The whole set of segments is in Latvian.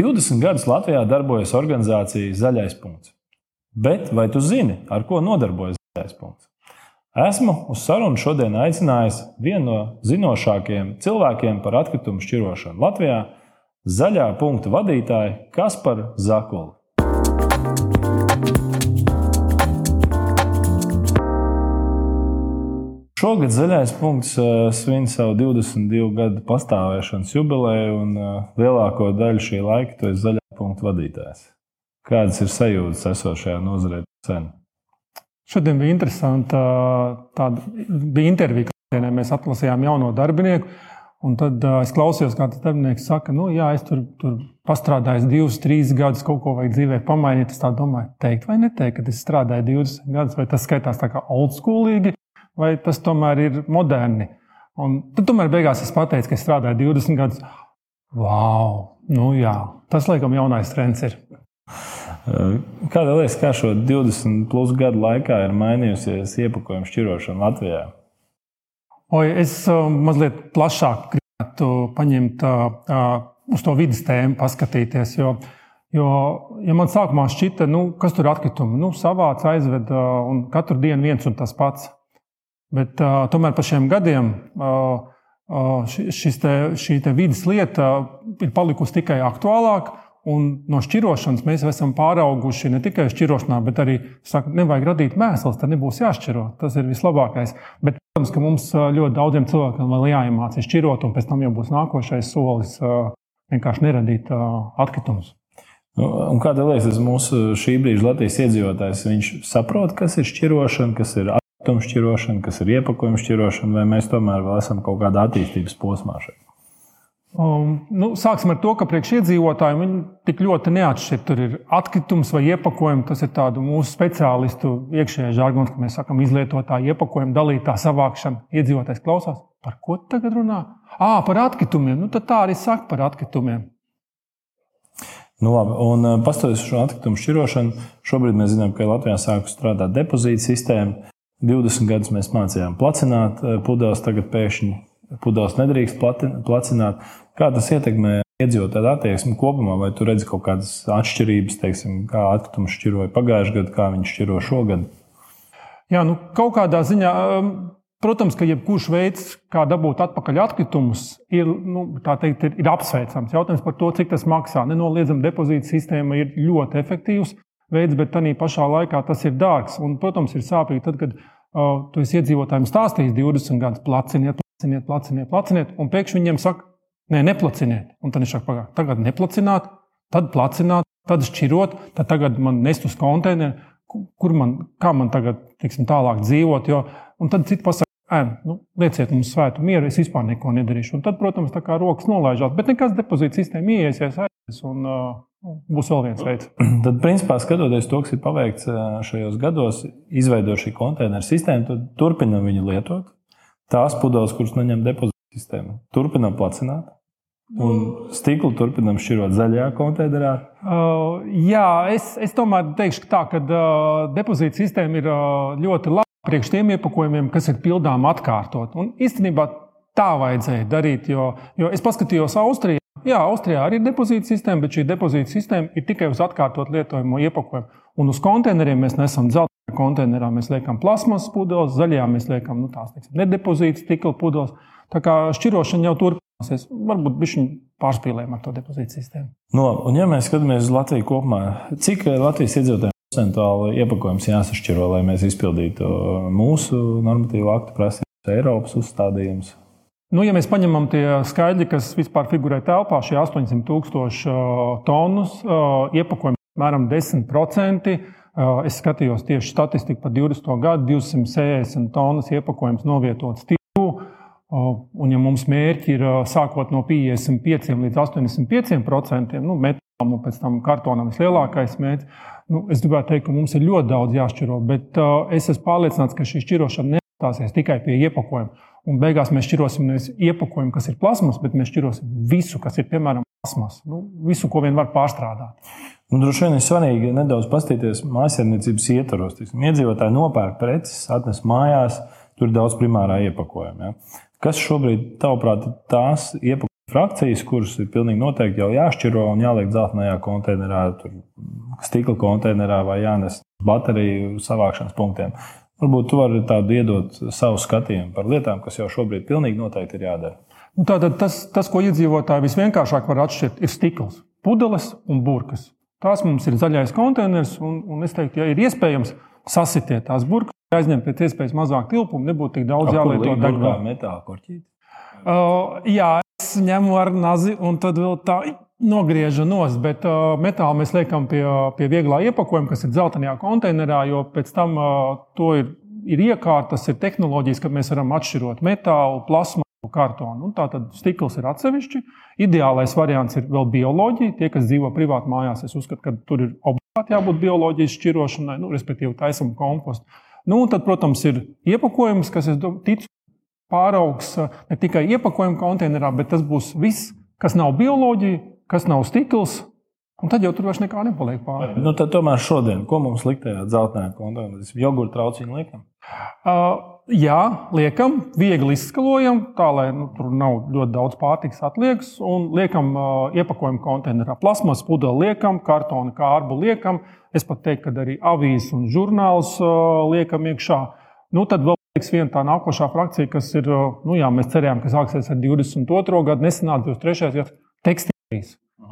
20 gadus Latvijā darbojas organizācija Zaļais punkts. Bet vai tu zini, ar ko nodarbojas Zaļais punkts? Esmu uz sarunu šodien aicinājis vienu no zinošākajiem cilvēkiem par atkritumu šķirošanu Latvijā - zaļā punkta vadītāju Kasparu Zakulu. Šogad zaļais punkts svin savu 22 gadu pastāvēšanas jubileju, un lielāko daļu šī laika tu esi zaļā punkta vadītājs. Kādas ir sajūtas esošajā nozarē sen? Šodien bija interesanti. Tāda bija intervija, kad mēs atlasījām jauno darbinieku. Un tad uh, es klausījos, kā tas darbinieks saka, nu, jā, es tur, tur pastrādāju divus, trīs gadus, kaut ko vajag dzīvē pamainīt. Es tā domāju, teikt vai neteikt, ka es strādāju 20 gadus, vai tas skaitās tā kā oldschoolīgi, vai tas tomēr ir moderni. Un tad tomēr beigās es pateicu, ka es strādāju 20 gadus. Wow! Nu jā, tas laikam jaunais trends ir. Kāda liekas, kā šo 20 plus gadu laikā ir mainījusies iepakojuma šķirošana Latvijā? Oi, es mazliet plašāk gribētu paņemt uz to vidas tēmu, paskatīties. Jo, jo ja man sākumā šķita, nu, kas tur ir atkritumi, nu, savāc, aizved un katru dienu viens un tas pats. Bet uh, tomēr pa šiem gadiem uh, šis te, šī te vidas lieta ir palikusi tikai aktuālāka. Un no šķirošanas mēs esam pārauguši ne tikai šķirošanā, bet arī saka, nevajag radīt mēsls, tad nebūs jāšķiro. Tas ir vislabākais. Bet, protams, ka mums ļoti daudziem cilvēkiem vēl jāiemācās šķirot, un pēc tam jau būs nākošais solis vienkārši neradīt atkritumus. Nu, un kāda liekas, mūsu šī brīža Latvijas iedzīvotājs, viņš saprot, kas ir šķirošana, kas ir atkritumu šķirošana, kas ir iepakojuma šķirošana, vai mēs tomēr vēl esam kaut kādā attīstības posmā šeit? Um, nu, sāksim ar to, ka priekšiedzīvotājiem viņi tik ļoti neatšķir. Tur ir atkritums vai iepakojums. Tas ir mūsu speciālistu iekšējais žargons, ka mēs sakām, izlietotāju iepakojumu, dalītā savākšana. Iedzīvotājs klausās, par ko tagad runā? À, par atkritumiem. Nu, tā arī saka par atkritumiem. Nu, labi, un pastoties šo atkritumu šķirošanu, šobrīd mēs zinām, ka Latvijā sākus strādāt depozīta sistēma. 20 gadus mēs mācījām placināt pudeles, tagad pēkšņi pudeles nedrīkst placināt. Kā tas ietekmē iedzīvotāju attieksmi kopumā, vai tu redzi kaut kādas atšķirības, teiksim, kā atkritumu šķiroja pagājušajā gadā, kā viņi šķiro šogad? Jā, nu, kaut kādā ziņā. Um, protams, ka jebkurš veids, kā dabūt atpakaļ atkritumus, ir, nu, teikt, ir, ir apsveicams. Jautājums par to, cik tas maksā. Nenoliedzami depozīta sistēma ir ļoti efektīvs veids, bet tā pašā laikā tas ir dārgs. Un, protams, ir sāpīgi tad, kad uh, tu esi iedzīvotājiem stāstījis 20 gadus, placiniet, placiniet, placiniet, placiniet, un pēkšņi viņiem saka, nē, neplaciniet. Un tad viņš saka, pagaidi, tagad neplacināt, tad placināt, tad šķirot, tad tagad man nest uz konteineru, kur man, kā man tagad tiksim, tālāk dzīvot. Jo, un tad citi pasaka, nu, lieciet mums svētu mieru, es vispār neko nedarīšu. Un tad, protams, tā kā rokas nolaižās, bet nekas depozīta sistēma ieiesies aizies. Un, uh, Būs vēl viens veids. Tad, principā, skatoties to, kas ir paveikts šajos gados, izveidot šī konteineru sistēmu, tad turpinam viņu lietot. Tās pudeles, kuras neņem depozīta sistēma, turpinam placināt. Un stiklu turpinām šķirot zaļajā konteinerā. Uh, jā, es, es tomēr teikšu, ka tā, ka uh, depozīta sistēma ir uh, ļoti laba priekš tiem iepakojumiem, kas ir pildām atkārtot. Un īstenībā tā vajadzēja darīt, jo, jo es paskatījos Austrijā. Jā, Austrijā arī ir depozīta sistēma, bet šī depozīta sistēma ir tikai uz atkārtot lietojamo iepakojumu. Un uz konteineriem mēs nesam dzeltenā konteinerā, mēs liekam plasmas pudeles, zaļajā mēs liekam nu, tās teiksim, nedepozīta stikla pudeles. Tā kā šķirošana jau turpināsies. Varbūt viņi pārspīlējam ar to depozītu sistēmu. No, un, ja mēs skatāmies uz Latviju kopumā, cik Latvijas iedzīvotājiem procentuāli iepakojums jāsašķiro, lai mēs izpildītu mūsu normatīvu aktu prasības, Eiropas uzstādījumus? Nu, ja mēs paņemam tie skaidri, kas vispār figurē telpā, šie 800 tūkstoši tonus, iepakojumi apmēram 10%. Es skatījos tieši statistiku par 20. gadu, 260 tonnas iepakojums novietots tirgu. Un, ja mums mērķi ir sākot no 55 līdz 85%, nu, metālam un pēc tam kartonam vislielākais mērķis, nu, es gribētu teikt, ka mums ir ļoti daudz jāšķiro. Bet uh, es esmu pārliecināts, ka šī šķirošana neapstāsies tikai pie iepakojuma. Un beigās mēs šķirosim nevis iepakojumu, kas ir plasmas, bet mēs šķirosim visu, kas ir piemēram plasmas. Nu, visu, ko vien var pārstrādāt. Nu, droši vien ir svarīgi nedaudz paskatīties mājasemniecības ietvaros. Iedzīvotāji nopērk preces, atnes mājās, tur ir daudz primārā iepakojuma. Ja? Kas šobrīd, tavuprāt, ir tās iepakojuma frakcijas, kuras ir pilnīgi noteikti jau jāšķiro un jāliek dzeltenajā konteinerā, stikla konteinerā vai jānes bateriju savākšanas punktiem. Varbūt tu vari tādu iedot savu skatījumu par lietām, kas jau šobrīd pilnīgi noteikti ir jādara. Nu, tātad tas, tas, ko iedzīvotāji visvienkāršāk var atšķirt, ir stikls, pudeles un burkas. Tās mums ir zaļais konteiners, un, un es teiktu, ja ir iespējams, sasitiet tās burkas, aizņemt pēc iespējas mazāk tilpumu, nebūtu tik daudz jālieto degvielu. Metāla korķīt. Uh, jā, es ņemu ar nazi un tad vēl tā nogriežu nost, bet uh, metālu mēs liekam pie, pie vieglā iepakojuma, kas ir dzeltenajā konteinerā, jo pēc tam uh, to ir, ir iekārtas, ir tehnoloģijas, ka mēs varam atšķirot metālu, plasmu kartonu. Un tātad stikls ir atsevišķi. Ideālais variants ir vēl bioloģija. Tie, kas dzīvo privāti mājās, es uzskatu, ka tur ir obligāti jābūt bioloģijas šķirošanai, nu, respektīvi, taisam kompostu. Nu, tad, protams, ir iepakojums, kas, es ticu, pāraugs eh, ne tikai iepakojuma konteinerā, bet tas būs viss, kas nav bioloģija, kas nav stikls. Un tad jau tur vairs nekā nepaliek pāri. Nu, tad tomēr šodien, ko mums likt tajā dzeltenajā konteinerā? Jogurta trauciņu liekam? Uh, Jā, liekam, viegli izskalojam, tā lai nu, tur nav ļoti daudz pārtikas atliekas. Un liekam, uh, iepakojumu konteinerā. Plasmas pudeli liekam, kartona kārbu liekam. Es pat teiktu, ka arī avīzes un žurnāls uh, liekam iekšā. Nu, tad vēl liekas viena tā nākošā frakcija, kas ir, uh, nu jā, mēs cerējām, ka sāksies ar 22. gadu, nesenāk 23. gads tekstīlijas,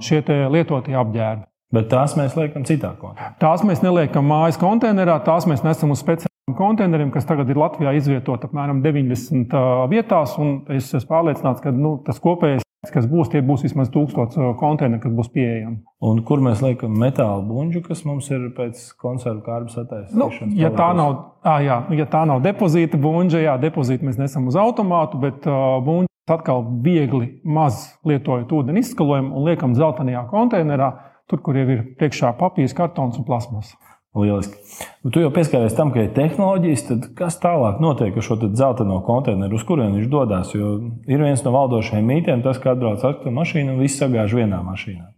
šie lietotie apģērbi. Bet tās mēs liekam citā konteinerā. Tās mēs neliekam mājas konteinerā, tās mēs nesam uz speciāliem konteineriem, kas tagad ir Latvijā izvietot apmēram 90 vietās. Es esmu pārliecināts, ka nu, tas kopējais, kas būs, tie būs vismaz 1000 konteineru, kas būs pieejami. Un kur mēs liekam metāla buļbuļsu, kas mums ir pēc konservu kārbas attaisnošanas? Nu, ja, tā nav, à, jā, ja tā nav depozīta buļbuļsa, jā, depozītu mēs nesam uz automātu, bet uh, buļbuļs atkal viegli maz lietojot ūdeni izskalojumu un liekam zeltainajā konteinerā, tur, kur jau ir priekšā papīrs, kartons un plasmas. Lieliski. Nu, tu jau pieskāries tam, ka ir tehnoloģijas, tad kas tālāk notiek ar šo zeltaino konteineru, uz kurien viņš dodas? Jo ir viens no valdošajiem mītiem, tas, ka atbrauc ar mašīnu un viss sagāž vienā mašīnā.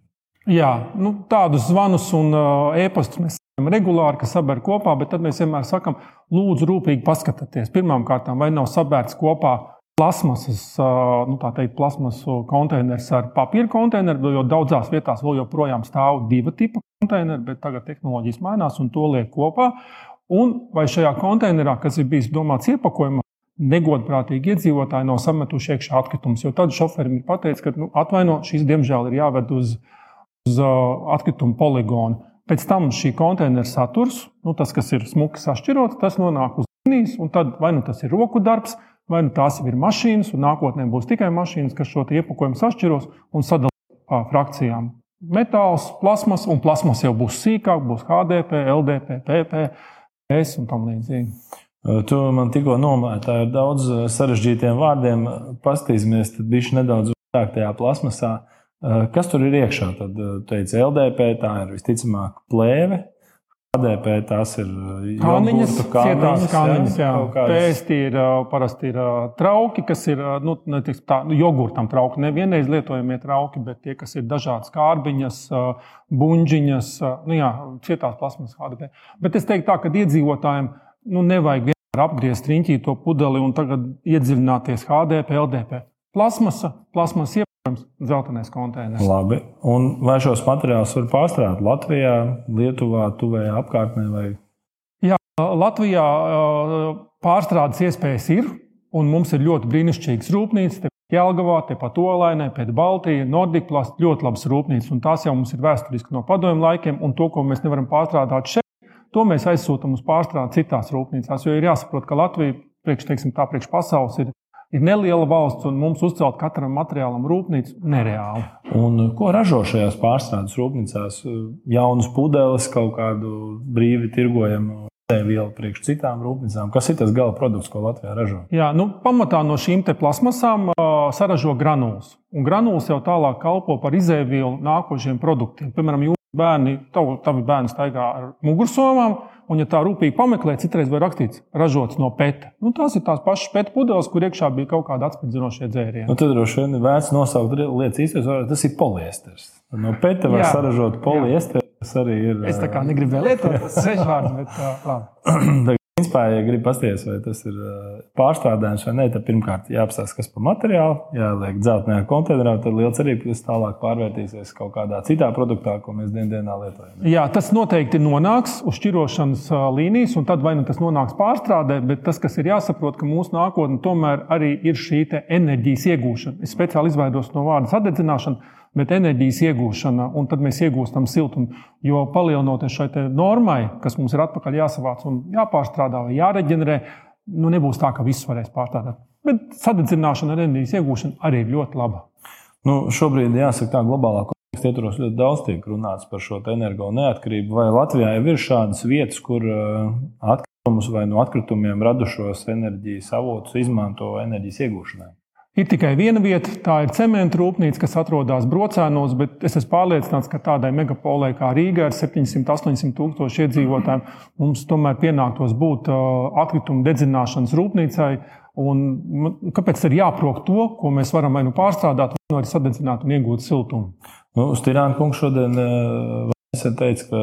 Jā, nu, tādus zvanus un uh, e-pastus mēs regulāri, kas saber kopā, bet tad mēs vienmēr sakām, lūdzu, rūpīgi paskatieties. Pirmkārt, vai nav sabērts kopā plasmasas, nu, teikt, plasmasu konteiners ar papīra konteineru, jo daudzās vietās vēl joprojām stāv divi tipi konteineri, bet tagad tehnoloģijas mainās un to liek kopā. Un vai šajā konteinerā, kas ir bijis domāts iepakojumā, negodprātīgi iedzīvotāji nav sametuši iekšā atkritumus. Jo tad šoferim ir pateicis, ka nu, atvaino, šis diemžēl ir jāved uz, uz atkritumu poligonu. Pēc tam šī konteineru saturs, nu, tas, kas ir smuki sašķirots, tas nonāk uz līnijas, un tad vai nu tas ir roku darbs, vai nu tās ir mašīnas, un nākotnē būs tikai mašīnas, kas šo iepakojumu sašķiros un sadalīs pa frakcijām. Metāls, plasmas, un plasmas jau būs sīkāk, būs HDP, LDP, PP, S un tam līdzīgi. Tu man tikko nomētāji ar daudz sarežģītiem vārdiem. Pastīsimies, tad bija nedaudz vairāk tajā plasmasā. Kas tur ir iekšā? Tad teica LDP, tā ir visticamāk plēve, ADP tās ir kāniņas, cietās kāniņas, jā. Pēsti ir parasti ir trauki, kas ir, nu, netiks, tā, nu, jogurtam trauki, nevienreiz lietojamie trauki, bet tie, kas ir dažādas kārbiņas, buņģiņas, nu jā, cietās plasmas ADP. Bet es teiktu tā, ka iedzīvotājiem, nu, nevajag vienmēr apgriezt riņķī to pudeli un tagad iedziļināties HDP, LDP. Plasmasa, plasmas Zeltainais konteiners. Labi. Un vai šos materiālus var pārstrādāt Latvijā, Lietuvā, Tuvējā apkārtnē? Vai? Jā, Latvijā pārstrādes iespējas ir, un mums ir ļoti brīnišķīgas rūpnīcas. Jelgavā, tepat Olainē, pēc Baltijas, Nordikplast, ļoti labas rūpnīcas, un tās jau mums ir vēsturiski no padomju laikiem, un to, ko mēs nevaram pārstrādāt šeit, to mēs aizsūtām uz pārstrādi citās rūpnīcās. Jo ir jāsaprot, ka Latvija, priekš, teiksim, tā priekš pasaules, ir ir neliela valsts, un mums uzcelt katram materiālam rūpnīcu nereāli. Un ko ražo šajās pārstrādes rūpnīcās? Jaunas pudeles, kaut kādu brīvi tirgojamu vielu priekš citām rūpnīcām. Kas ir tas gala produkts, ko Latvijā ražo? Jā, nu, pamatā no šīm plasmasām uh, saražo granulas. Un granulas jau tālāk kalpo par izēvielu nākošiem produktiem. Piemēram, bērni, tavi, tavi bērni staigā ar mugursomām Un, ja tā rūpīgi pameklē, citreiz var rakstīts, ražots no pēta. Nu, tās ir tās pašas pēta pudeles, kur iekšā bija kaut kāda atspērdzinošie dzērieni. Nu, tad droši vien vērts nosaukt lietas īstenībā, tas ir poliesters. No pēta var jā, saražot poliesteri. Tas arī ir. Es tā kā negribēju lietot tas svešvārds, bet labi. Principā, ja gribi pasties, vai tas ir pārstrādājums vai nē, tad pirmkārt jāapstāsta, kas par materiālu, jāliek dzeltenajā konteinerā, tad liela cerība, ka tas tālāk pārvērtīsies kaut kādā citā produktā, ko mēs dien dienā lietojam. Jā, tas noteikti nonāks uz šķirošanas līnijas, un tad vai nu tas nonāks pārstrādē, bet tas, kas ir jāsaprot, ka mūsu nākotne tomēr arī ir šī enerģijas iegūšana. Es speciāli izvairos no vārda sadedzināšana bet enerģijas iegūšana, un tad mēs iegūstam siltumu. Jo palielinoties šai normai, kas mums ir atpakaļ jāsavāc un jāpārstrādā vai jāreģenerē, nu nebūs tā, ka viss varēs pārstrādāt. Bet sadedzināšana ar enerģijas iegūšanu arī ir ļoti laba. Nu, šobrīd, jāsaka, tā globālā kontekstā ietvaros ļoti daudz tiek runāts par šo energo neatkarību. Vai Latvijā jau ir šādas vietas, kur uh, atkritumus vai no atkritumiem radušos enerģijas avotus izmanto enerģijas iegūšanai? Ir tikai viena vieta, tā ir cementa rūpnīca, kas atrodas brocēnos, bet es esmu pārliecināts, ka tādai megapolē kā Rīga ar 700-800 tūkstošu iedzīvotājiem mums tomēr pienāktos būt atkritumu dedzināšanas rūpnīcai. Un kāpēc ir jāprok to, ko mēs varam vai nu pārstrādāt, vai arī sadedzināt un iegūt siltumu? Nu, Stīrāna kungs šodien teica, ka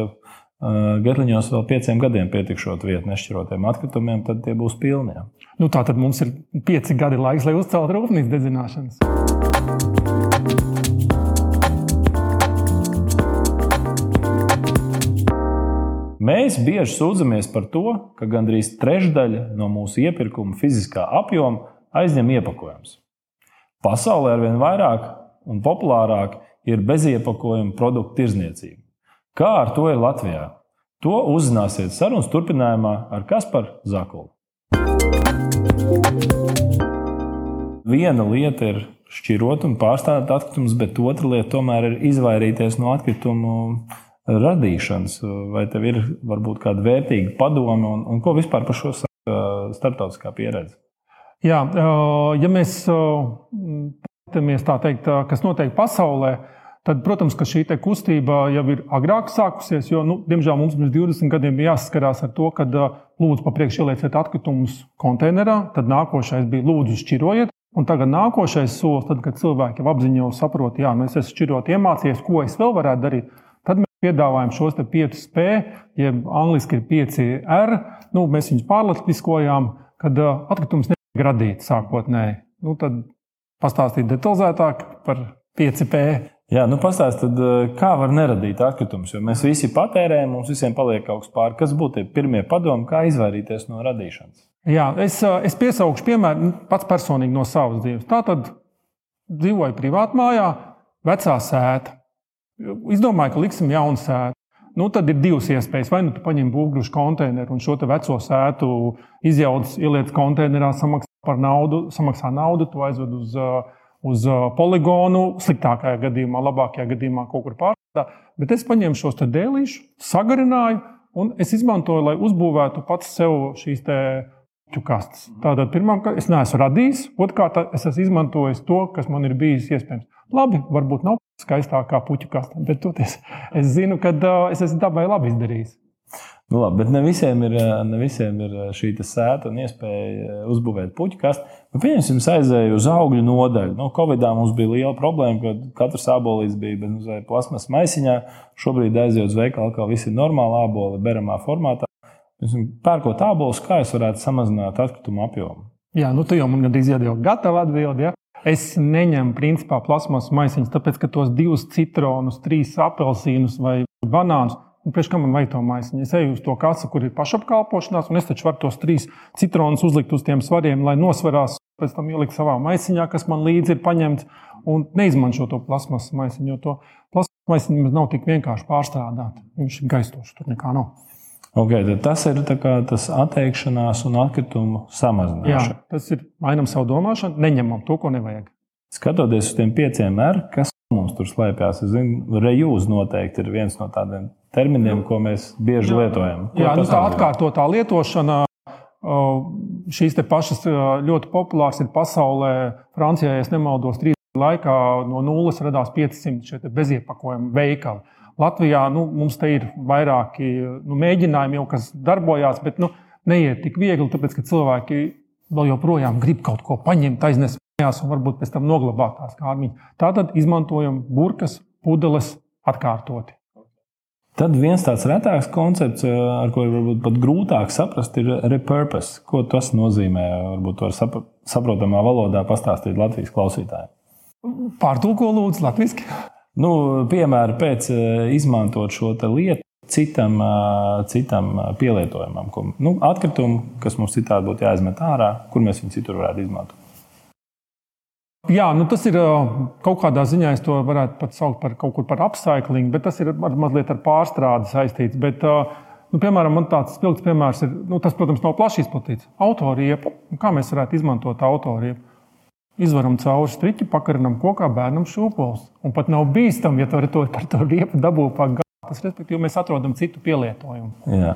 Getliņos vēl pieciem gadiem pietikšot vietu nešķirotiem atkritumiem, tad tie būs pilni. Nu, tā tad mums ir pieci gadi laiks, lai uzceltu rūpnīcas dedzināšanas. Mēs bieži sūdzamies par to, ka gandrīz trešdaļa no mūsu iepirkuma fiziskā apjoma aizņem iepakojums. Pasaulē arvien vairāk un populārāk ir beziepakojuma produktu tirzniecība. Kā ar to ir Latvijā? To uzzināsiet sarunas turpinājumā ar Kasparu Zakulu. Viena lieta ir šķirot un pārstādāt atkritumus, bet otra lieta tomēr ir izvairīties no atkritumu radīšanas. Vai tev ir varbūt kāda vērtīga padome un, un ko vispār par šo starptautiskā pieredze? Jā, ja mēs skatāmies tā teikt, kas notiek pasaulē, Tad, protams, ka šī kustība jau ir agrāk sākusies, jo, nu, diemžēl, mums pirms 20 gadiem bija jāsaskarās ar to, ka lūdzu, pa priekšu ielieciet atkritumus konteinerā, tad nākošais bija lūdzu šķirojiet. Un tagad nākošais solis, tad, kad cilvēki jau apziņo saprot, jā, nu es esmu šķirot iemācījies, ko es vēl varētu darīt, tad mēs piedāvājam šos 5 P, jeb angļuiski ir 5 R. Nu, mēs viņus pārlatviskojām, kad atkritums netiek radīts sākotnēji. Nu, tad pastāstīt detalizētāk par 5 P. Jā, nu pastāstiet, eh, kā var neradīt atkritumus. Jo mēs visi patērējam, mums visiem paliek kaut kas pāri. Kas būtu tie pirmie padomi, kā izvairīties no radīšanas? Jā, es, eh, es piesaukšu piemēru nu, pats personīgi no savas dzīves. Tā tad dzīvoju privātā mājā, vecā sēta. Izdomāju, ka liksim jaunu sētu. Nu, tad ir divas iespējas. Vai nu tu paņem būvgrūžu konteineru un šo veco sētu izjauc, ieliec konteinerā, samaksā par naudu, samaksā naudu, to aizved uz uh, uz poligonu, sliktākajā gadījumā, labākajā gadījumā kaut kur pārstrādā. Bet es paņēmu šos dēlīšus, sagarināju, un es izmantoju, lai uzbūvētu pats sev šīs kastes. Tātad, pirmkārt, es neesmu radījis, otrkārt, es esmu izmantojis to, kas man ir bijis iespējams. Labi, varbūt nav skaistākā puķu kaste, bet toties, es zinu, ka es esmu dabai labi izdarījis. Nu, labi, bet ne visiem ir, ne visiem ir šī sēta un iespēja uzbūvēt puķu kastu. Nu, pieņemsim, aizēju uz augļu nodaļu. Nu, Covidā mums bija liela problēma, ka katrs abolīs bija bez nu, plasmas maisiņā. Šobrīd aizejot uz veikalu, kā viss ir normāli aboli, beramā formātā. Pērkot abolus, kā es varētu samazināt atkritumu apjomu? Jā, nu tu jau man gandrīz iedod gatavu atbildi. Ja? Es neņemu principā plasmas maisiņus, tāpēc ka tos divus citronus, trīs apelsīnus vai banānus Un pēc tam man vajag to maisiņu. Es eju uz to kasu, kur ir pašapkalpošanās, un es taču varu tos trīs citronus uzlikt uz tiem svariem, lai nosvarās, pēc tam ielikt savā maisiņā, kas man līdzi ir paņemts, un neizmanto to plasmas maisiņu, jo to plasmas maisiņu nav tik vienkārši pārstrādāt. Viņš ir gaistošs, tur nekā nav. Okay, tas ir tas atteikšanās un atkritumu samazināšana. Jā, tas ir mainām savu domāšanu, neņemam to, ko nevajag. Skatoties uz tiem pieciem R, kas mums tur slēpjas, es zinu, reūze noteikti ir viens no tādiem terminiem, ko mēs bieži jā. lietojam. Ko jā, nu, tā atkārtotā lietošana. Šīs pašas ļoti populāras ir pasaulē. Francijā, ja nemaldos, trīs laikā no nulles radās 500 beziepakojumu veikali. Latvijā nu, mums te ir vairāki nu, mēģinājumi, jau, kas darbojās, bet nu, neiet tik viegli, tāpēc ka cilvēki vēl joprojām grib kaut ko paņemt, aiznest mājās un varbūt pēc tam noglabāt tās kārmiņas. Tātad izmantojam burkas, pudeles atkārtoti. Tad viens tāds retāks koncepts, ar ko varbūt pat grūtāk saprast, ir repurpose. Ko tas nozīmē? Varbūt var saprotamā valodā pastāstīt Latvijas klausītājiem. Pārtulko lūdzu latviešu. Nu, piemēram, pēc izmantot šo lietu citam, citam pielietojumam, ko, nu, atkritumu, kas mums citādi būtu jāizmet ārā, kur mēs viņu citur varētu izmantot. Jā, nu tas ir kaut kādā ziņā, es to varētu pat saukt par kaut kur par upcycling, bet tas ir mazliet ar pārstrādi saistīts. Bet, nu, piemēram, man tāds spilgts piemērs ir, nu, tas, protams, nav plaši izplatīts. Autoriepa, kā mēs varētu izmantot autoriepu? Izvaram cauri striķi, pakarinam kokā, bērnam šūpols. Un pat nav bīstami, ja to, par to riepu dabū pagājušajā. Tas, respektīvi, mēs atrodam citu pielietojumu. Jā.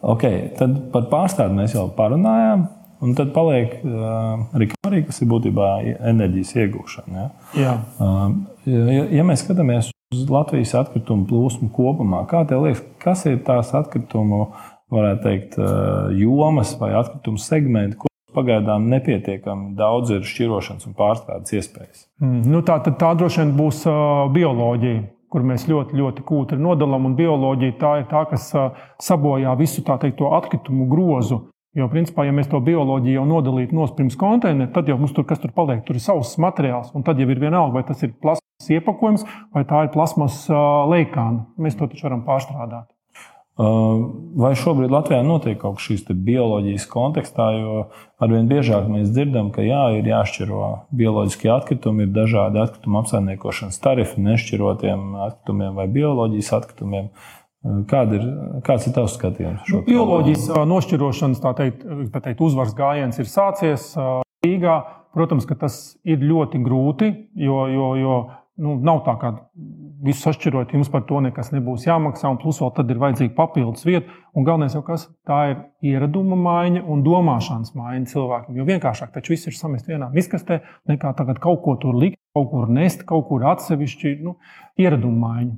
Okay, tad par pārstrādi mēs jau parunājām. Un tad paliek uh, recovery, kas ir būtībā enerģijas iegūšana. Ja, uh, ja, ja mēs skatāmies uz Latvijas atkritumu plūsmu kopumā, kā tev liekas, kas ir tās atkritumu, varētu teikt, uh, jomas vai atkritumu segmenti, pagaidām nepietiekami daudz ir šķirošanas un pārstrādes iespējas? Mm, nu tā, tā droši vien būs uh, bioloģija kur mēs ļoti, ļoti kūtri nodalām. Un bioloģija tā ir tā, kas sabojā visu teikt, to atkritumu grozu. Jo, principā, ja mēs to bioloģiju jau nodalītu no pirms konteineru, tad jau mums tur, kas tur paliek, tur ir savs materiāls. Un tad jau ir vienalga, vai tas ir plasmas iepakojums vai tā ir plasmas leikāna. Mēs to taču varam pārstrādāt. Vai šobrīd Latvijā notiek kaut kas šīs bioloģijas kontekstā, jo arvien biežāk mēs dzirdam, ka jā, ir jāšķiro bioloģiskie atkritumi, ir dažādi atkritumu apsaimniekošanas tarifi nešķirotiem atkritumiem vai bioloģijas atkritumiem. Kāda ir, kāds ir tavs skatījums? Nu, bioloģijas nošķirošanas tā teikt, teikt, uzvaras gājiens ir sācies Rīgā. Protams, ka tas ir ļoti grūti, jo, jo, jo nu, nav tā, ka visu sašķirot, jums par to nekas nebūs jāmaksā, un plus vēl tad ir vajadzīga papildus vieta. Un galvenais jau kas, tā ir ieraduma maiņa un domāšanas maiņa cilvēkam. Jo vienkāršāk taču viss ir samest vienā miskastē, nekā tagad kaut ko tur likt, kaut kur nest, kaut kur atsevišķi nu, ieraduma maiņa.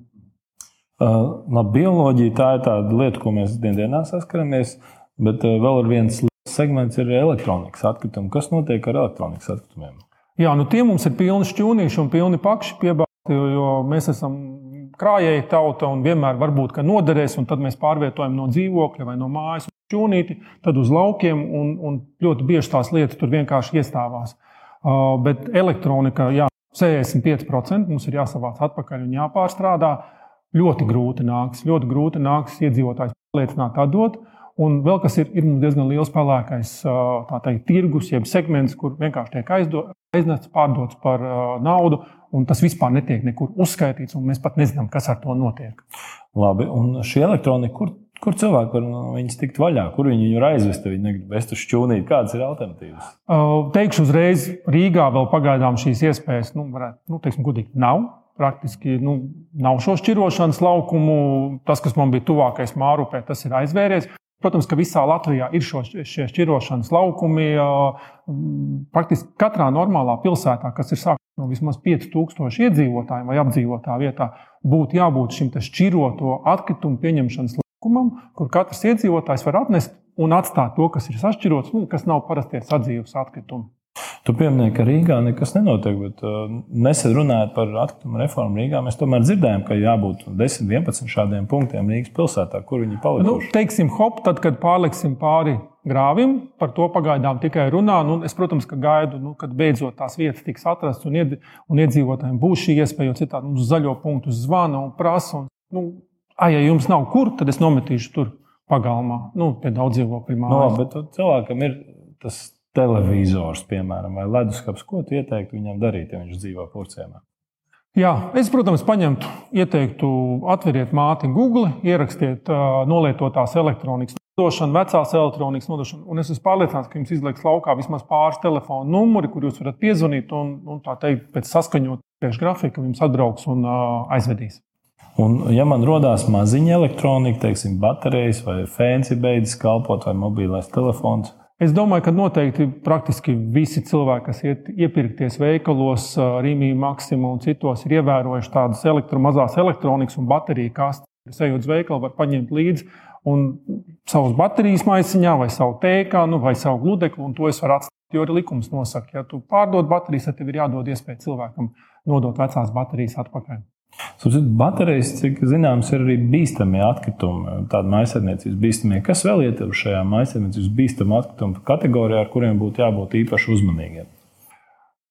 Uh, labi, bioloģija tā ir tāda lieta, ko mēs dienā saskaramies, bet uh, vēl ir viens segments, ir elektronikas atkritumi. Kas notiek ar elektronikas atkritumiem? Jā, nu tie mums ir pilni šķūnīši un pilni pakši piebāzti Jo, jo mēs esam krājēji tauta un vienmēr varbūt noderēs, un tad mēs pārvietojam no dzīvokļa vai no mājas šķūnīti, tad uz laukiem, un, un ļoti bieži tās lietas tur vienkārši iestāvās. Uh, bet elektronika, jā, 65% mums ir jāsavāc atpakaļ un jāpārstrādā. Ļoti grūti nāks, ļoti grūti nāks iedzīvotājs pārliecināt, atdot. Un vēl kas ir, ir diezgan liels pelēkais teikt, tirgus, jeb segments, kur vienkārši tiek aiznests, pārdots par naudu un tas vispār netiek nekur uzskaitīts, un mēs pat nezinām, kas ar to notiek. Labi, un šī elektronika, kur, kur cilvēki var no viņas tikt vaļā, kur viņi viņu aizvest, viņi negrib vest uz šķūnīt, kādas ir alternatīvas? Teikšu uzreiz, Rīgā vēl pagaidām šīs iespējas, nu, varētu, nu, teiksim, gudīgi, nav. Praktiski nu, nav šo šķirošanas laukumu. Tas, kas man bija tuvākais Mārupē, tas ir aizvēries. Protams, ka visā Latvijā ir šo, šie šķirošanas laukumi. Praktiski katrā normālā pilsētā, kas ir sākta no vismaz 5000 iedzīvotājiem vai apdzīvotā vietā, būtu jābūt šim šķiroto atkritumu pieņemšanas laukumam, kur katrs iedzīvotājs var atnest un atstāt to, kas ir sašķirots, un kas nav parastie sadzīves atkritumi. Tu pieminēji, ka Rīgā nekas nenotiek, bet uh, nesen runājot par atkritumu reformu Rīgā, mēs tomēr dzirdējām, ka jābūt 10, 11 šādiem punktiem Rīgas pilsētā, kur viņi palikuši. Nu, teiksim, hop, tad, kad pārliksim pāri grāvim, par to pagaidām tikai runā. Nu, es, protams, ka gaidu, nu, kad beidzot tās vietas tiks atrastas un, ied, un iedzīvotājiem būs šī iespēja, jo citādi mums zaļo punktu zvana un prasa. Un, nu, a, ja jums nav kur, tad es nometīšu tur pagalmā, nu, pie daudz dzīvokļu mājas. No, bet cilvēkam ir tas televizors, piemēram, vai leduskapis, ko tu ieteiktu viņam darīt, ja viņš dzīvo purcēmā? Jā, es, protams, paņemtu, ieteiktu, atveriet māti Google, ierakstiet uh, nolietotās elektronikas nodošanu, vecās elektronikas nodošanu. Un es esmu pārliecināts, ka jums izliks laukā vismaz pāris telefonu numuri, kur jūs varat piezvanīt un, un tā teikt, pēc saskaņot priekšgrafika jums atbrauks un uh, aizvedīs. Un, ja man rodās maziņa elektronika, teiksim, baterijas vai fancy beidzas kalpot vai mobilais telefons, Es domāju, ka noteikti praktiski visi cilvēki, kas iet iepirkties veikalos, Rīgā, Maksimā un citos, ir ievērojuši tādas elektro, mazās elektronikas un bateriju kastes. Ejot uz veikalu, var paņemt līdzi savus baterijas maisiņā, vai savu tēkā, nu, vai savu gludekli, un to es varu atstāt. Jo arī likums nosaka, ja tu pārdod baterijas, tad tev ir jādod iespēja cilvēkam nodot vecās baterijas atpakaļ. Baterijas, cik zināms, ir arī bīstami atkritumi, tāda maisaimniecības bīstamie. Kas vēl ietilpst šajā maisaimniecības bīstamu atkritumu kategorijā, ar kuriem būtu jābūt īpaši uzmanīgiem?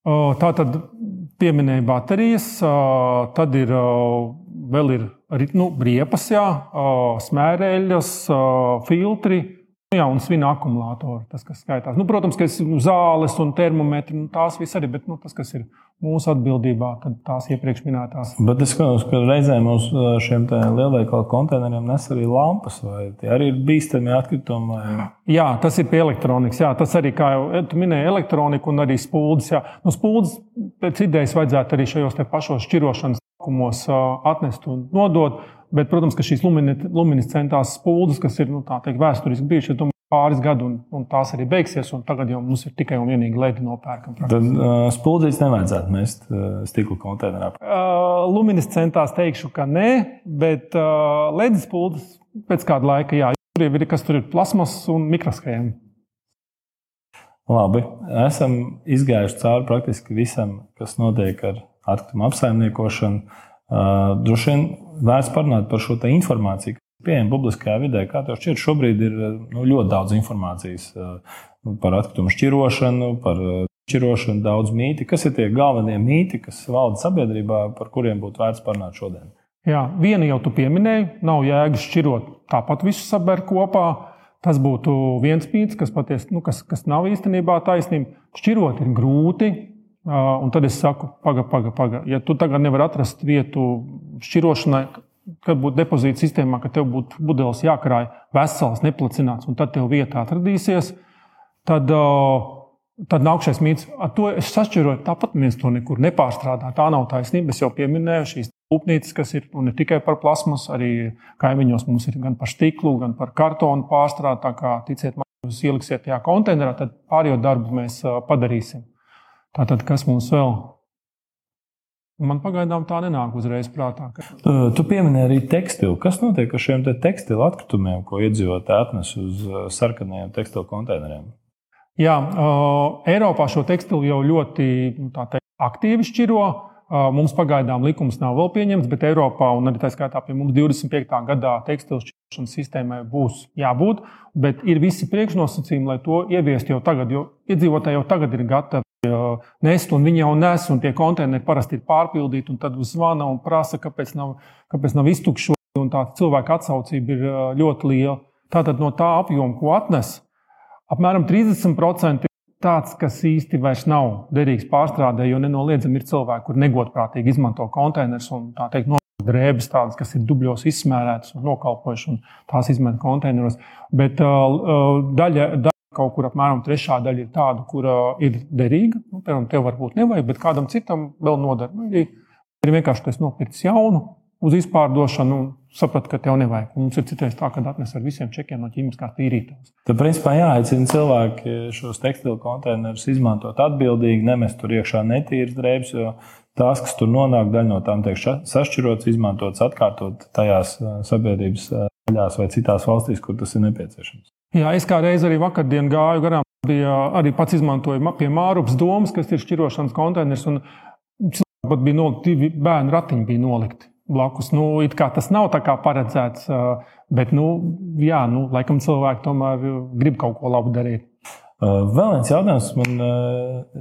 Tā tad pieminēja baterijas, tad ir vēl ir nu, riepas, jā, smērēļas, filtri. Jā, un svina akumulātori, tas, kas skaitās. Nu, protams, ka ir zāles un termometri, nu, tās viss arī, bet nu, tas, kas ir mūsu atbildībā, tad tās iepriekš minētās. Bet es skatos, ka reizēm uz šiem lielveikalu konteineriem nes arī lampas, vai tie arī ir bīstami atkritumi. Vai... Jā, tas ir pie elektronikas. Jā, tas arī, kā jau tu minēji, elektronika un arī spūdzes. Jā. Nu, spūdzes pēc idejas vajadzētu arī šajos pašos šķirošanas likumos atnest un nodot. Bet, protams, ka šīs luminescentās spūdzes, kas ir nu, teikt, vēsturiski bijušas, pāris gadi, un, un tās arī beigsies. Tagad jau mums ir tikai un vienīgi ledi nopērkam. Tad uh, spūdzīs nevajadzētu mest uh, stikla konteinerā. Uh, luminescentās teikšu, ka nē, bet uh, ledi spūdzes pēc kāda laika, jā, tur ir kas tur ir plasmas un mikroshēma. Labi, esam izgājuši cauri praktiski visam, kas notiek ar atkritumu apsaimniekošanu. Droši vien vērts parunāt par šo informāciju, kas pieejama publiskajā vidē. Kā tev šķiet, šobrīd ir nu, ļoti daudz informācijas uh, par atkritumu šķirošanu, par šķirošanu, daudz mīti. Kas ir tie galvenie mīti, kas valda sabiedrībā, par kuriem būtu vērts parunāt šodien? Jā, viena jau tu pieminēji, nav jēgas šķirot tāpat visu sabiedrību kopā. Tas būtu viens mīts, kas patiesi nu, kas, kas nav īstenībā taisnība. Šķirot ir grūti, Un tad es saku, pagaidi, pagaidi. Paga. Ja tu tagad nevari atrast vietu šķirošanai, kad būtu depozīta sistēmā, ka tev būtu pudeles jākrāj vesels, neplacināts, un tad tev vieta atradīsies, tad, tad nākšais mīts, ar to es sašķiroju, tāpat viens to nekur nepārstrādā. Tā nav taisnība. Es jau pieminēju šīs rūpnīcas, kas ir ne tikai par plasmas, arī kaimiņos mums ir gan par stiklu, gan par kartonu pārstrādā. Tā kā ticiet man, jūs ieliksiet tajā konteinerā, tad pārējo darbu mēs padarīsim. Tātad, kas mums vēl? Man pagaidām tā nenāk uzreiz prātā. Ka... Tu pieminēji arī tekstilu. Kas notiek ar šiem te tekstilu atkritumiem, ko iedzīvotāji atnes uz sarkanajiem tekstilu konteineriem? Jā, uh, Eiropā šo tekstilu jau ļoti nu, teikt, aktīvi šķiro. Uh, mums pagaidām likums nav vēl pieņemts, bet Eiropā un arī tā skaitā pie mums 25. gadā tekstilu šķirošanas sistēmai būs jābūt. Bet ir visi priekšnosacījumi, lai to ieviestu jau tagad, jo iedzīvotāji jau tagad ir gatavi nest, un viņi jau nes, un tie konteineri parasti ir pārpildīti. Tad zvana un prasa, kāpēc nav, kāpēc nav iztukšoti. Tā cilvēka atsaucība ir ļoti liela. Tātad no tā apjoma, ko atnes, apmēram 30% ir tāds, kas īsti vairs nav derīgs pārstrādē, jo nenoliedzami ir cilvēki, kur negodprātīgi izmanto konteinerus un tā teikt, no drēbes, tādas, kas ir dubļos izsmērētas un nokalpojušas, un tās izmet konteineros. Bet uh, daļa, daļa Kaut kur apmēram trešā daļa ir tāda, kur ir derīga. Nu, piemēram, tev varbūt nevajag, bet kādam citam vēl noder. Nu, ir vienkārši tas nopircis jaunu uz izpārdošanu sapratu, ka tev nevajag. Mums ir citreiz tā, ka atnes ar visiem čekiem no ķīmiskās tīrītavas. Tad, principā, jāaicina cilvēki šos tekstilu konteinerus izmantot atbildīgi, nemest tur iekšā netīras drēbes, jo tās, kas tur nonāk, daļa no tām tiek sašķirotas, izmantotas, atkārtot tajās sabiedrības daļās vai citās valstīs, kur tas ir nepieciešams. Jā, es kā reiz arī vakardien gāju garām, bija arī pats izmantoju pie Mārupas domas, kas ir šķirošanas konteiners. Pat bija no, divi bērnu ratiņi bija nolikti blakus. Nu, tas nav tā kā paredzēts, bet, nu, jā, nu, laikam cilvēki tomēr grib kaut ko labu darīt. Vēl viens jautājums man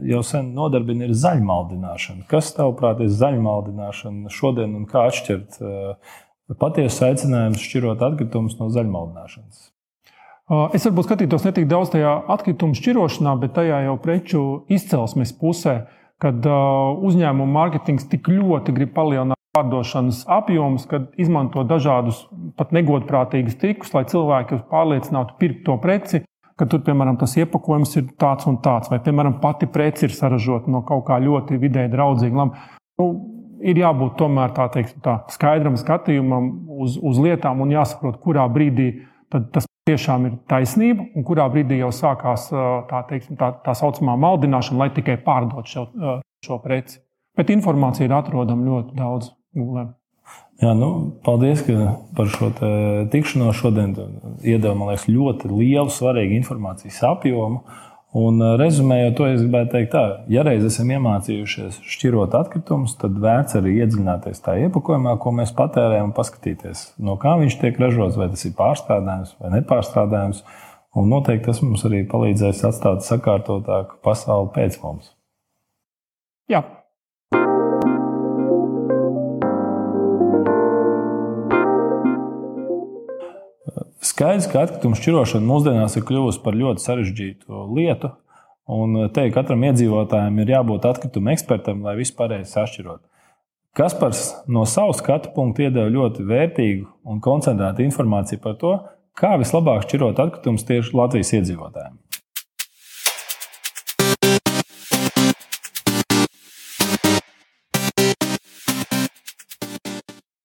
jau sen nodarbina ir zaļmaldināšana. Kas, tavuprāt, ir zaļmaldināšana šodien un kā atšķirt patiesu aicinājumu šķirot atkritumus no zaļmaldināšanas? Es varbūt skatītos ne tik daudz tajā atkritumu šķirošanā, bet tajā jau preču izcelsmes pusē, kad uzņēmuma mārketings tik ļoti grib palielināt pārdošanas apjomus, kad izmanto dažādus pat negodprātīgus trikus, lai cilvēki pārliecinātu pirkt to preci, ka tur, piemēram, tas iepakojums ir tāds un tāds, vai, piemēram, pati preci ir saražota no kaut kā ļoti vidē draudzīga. Nu, ir jābūt tomēr tā, teiksim, tā skaidram skatījumam uz, uz lietām un jāsaprot, kurā brīdī tas tiešām ir taisnība, un kurā brīdī jau sākās tā, teiksim, tā, tā saucamā maldināšana, lai tikai pārdot šo, šo preci. Bet informācija ir atrodama ļoti daudz Google. Jā, nu, paldies par šo tikšanos. Šodien iedeva man liekas, ļoti lielu, svarīgu informācijas apjomu. Un, rezumējot to, es gribētu teikt, tā, ja reiz esam iemācījušies šķirot atkritumus, tad vērts arī iedziļināties tajā iepakojumā, ko mēs patērējam, un paskatīties, no kā viņš tiek ražots, vai tas ir pārstrādājums vai nepārstrādājums. Un noteikti tas mums arī palīdzēs atstāt sakārtotāku pasauli pēc mums. Jā, Skaidrs, ka atkritumu šķirošana mūsdienās ir kļuvusi par ļoti sarežģītu lietu. Un te katram iedzīvotājam ir jābūt atkrituma ekspertam, lai vispārēji sašķirot. Kaspars no savas skatu punkta iedeva ļoti vērtīgu un koncentrētu informāciju par to, kā vislabāk šķirot atkritumus tieši Latvijas iedzīvotājiem.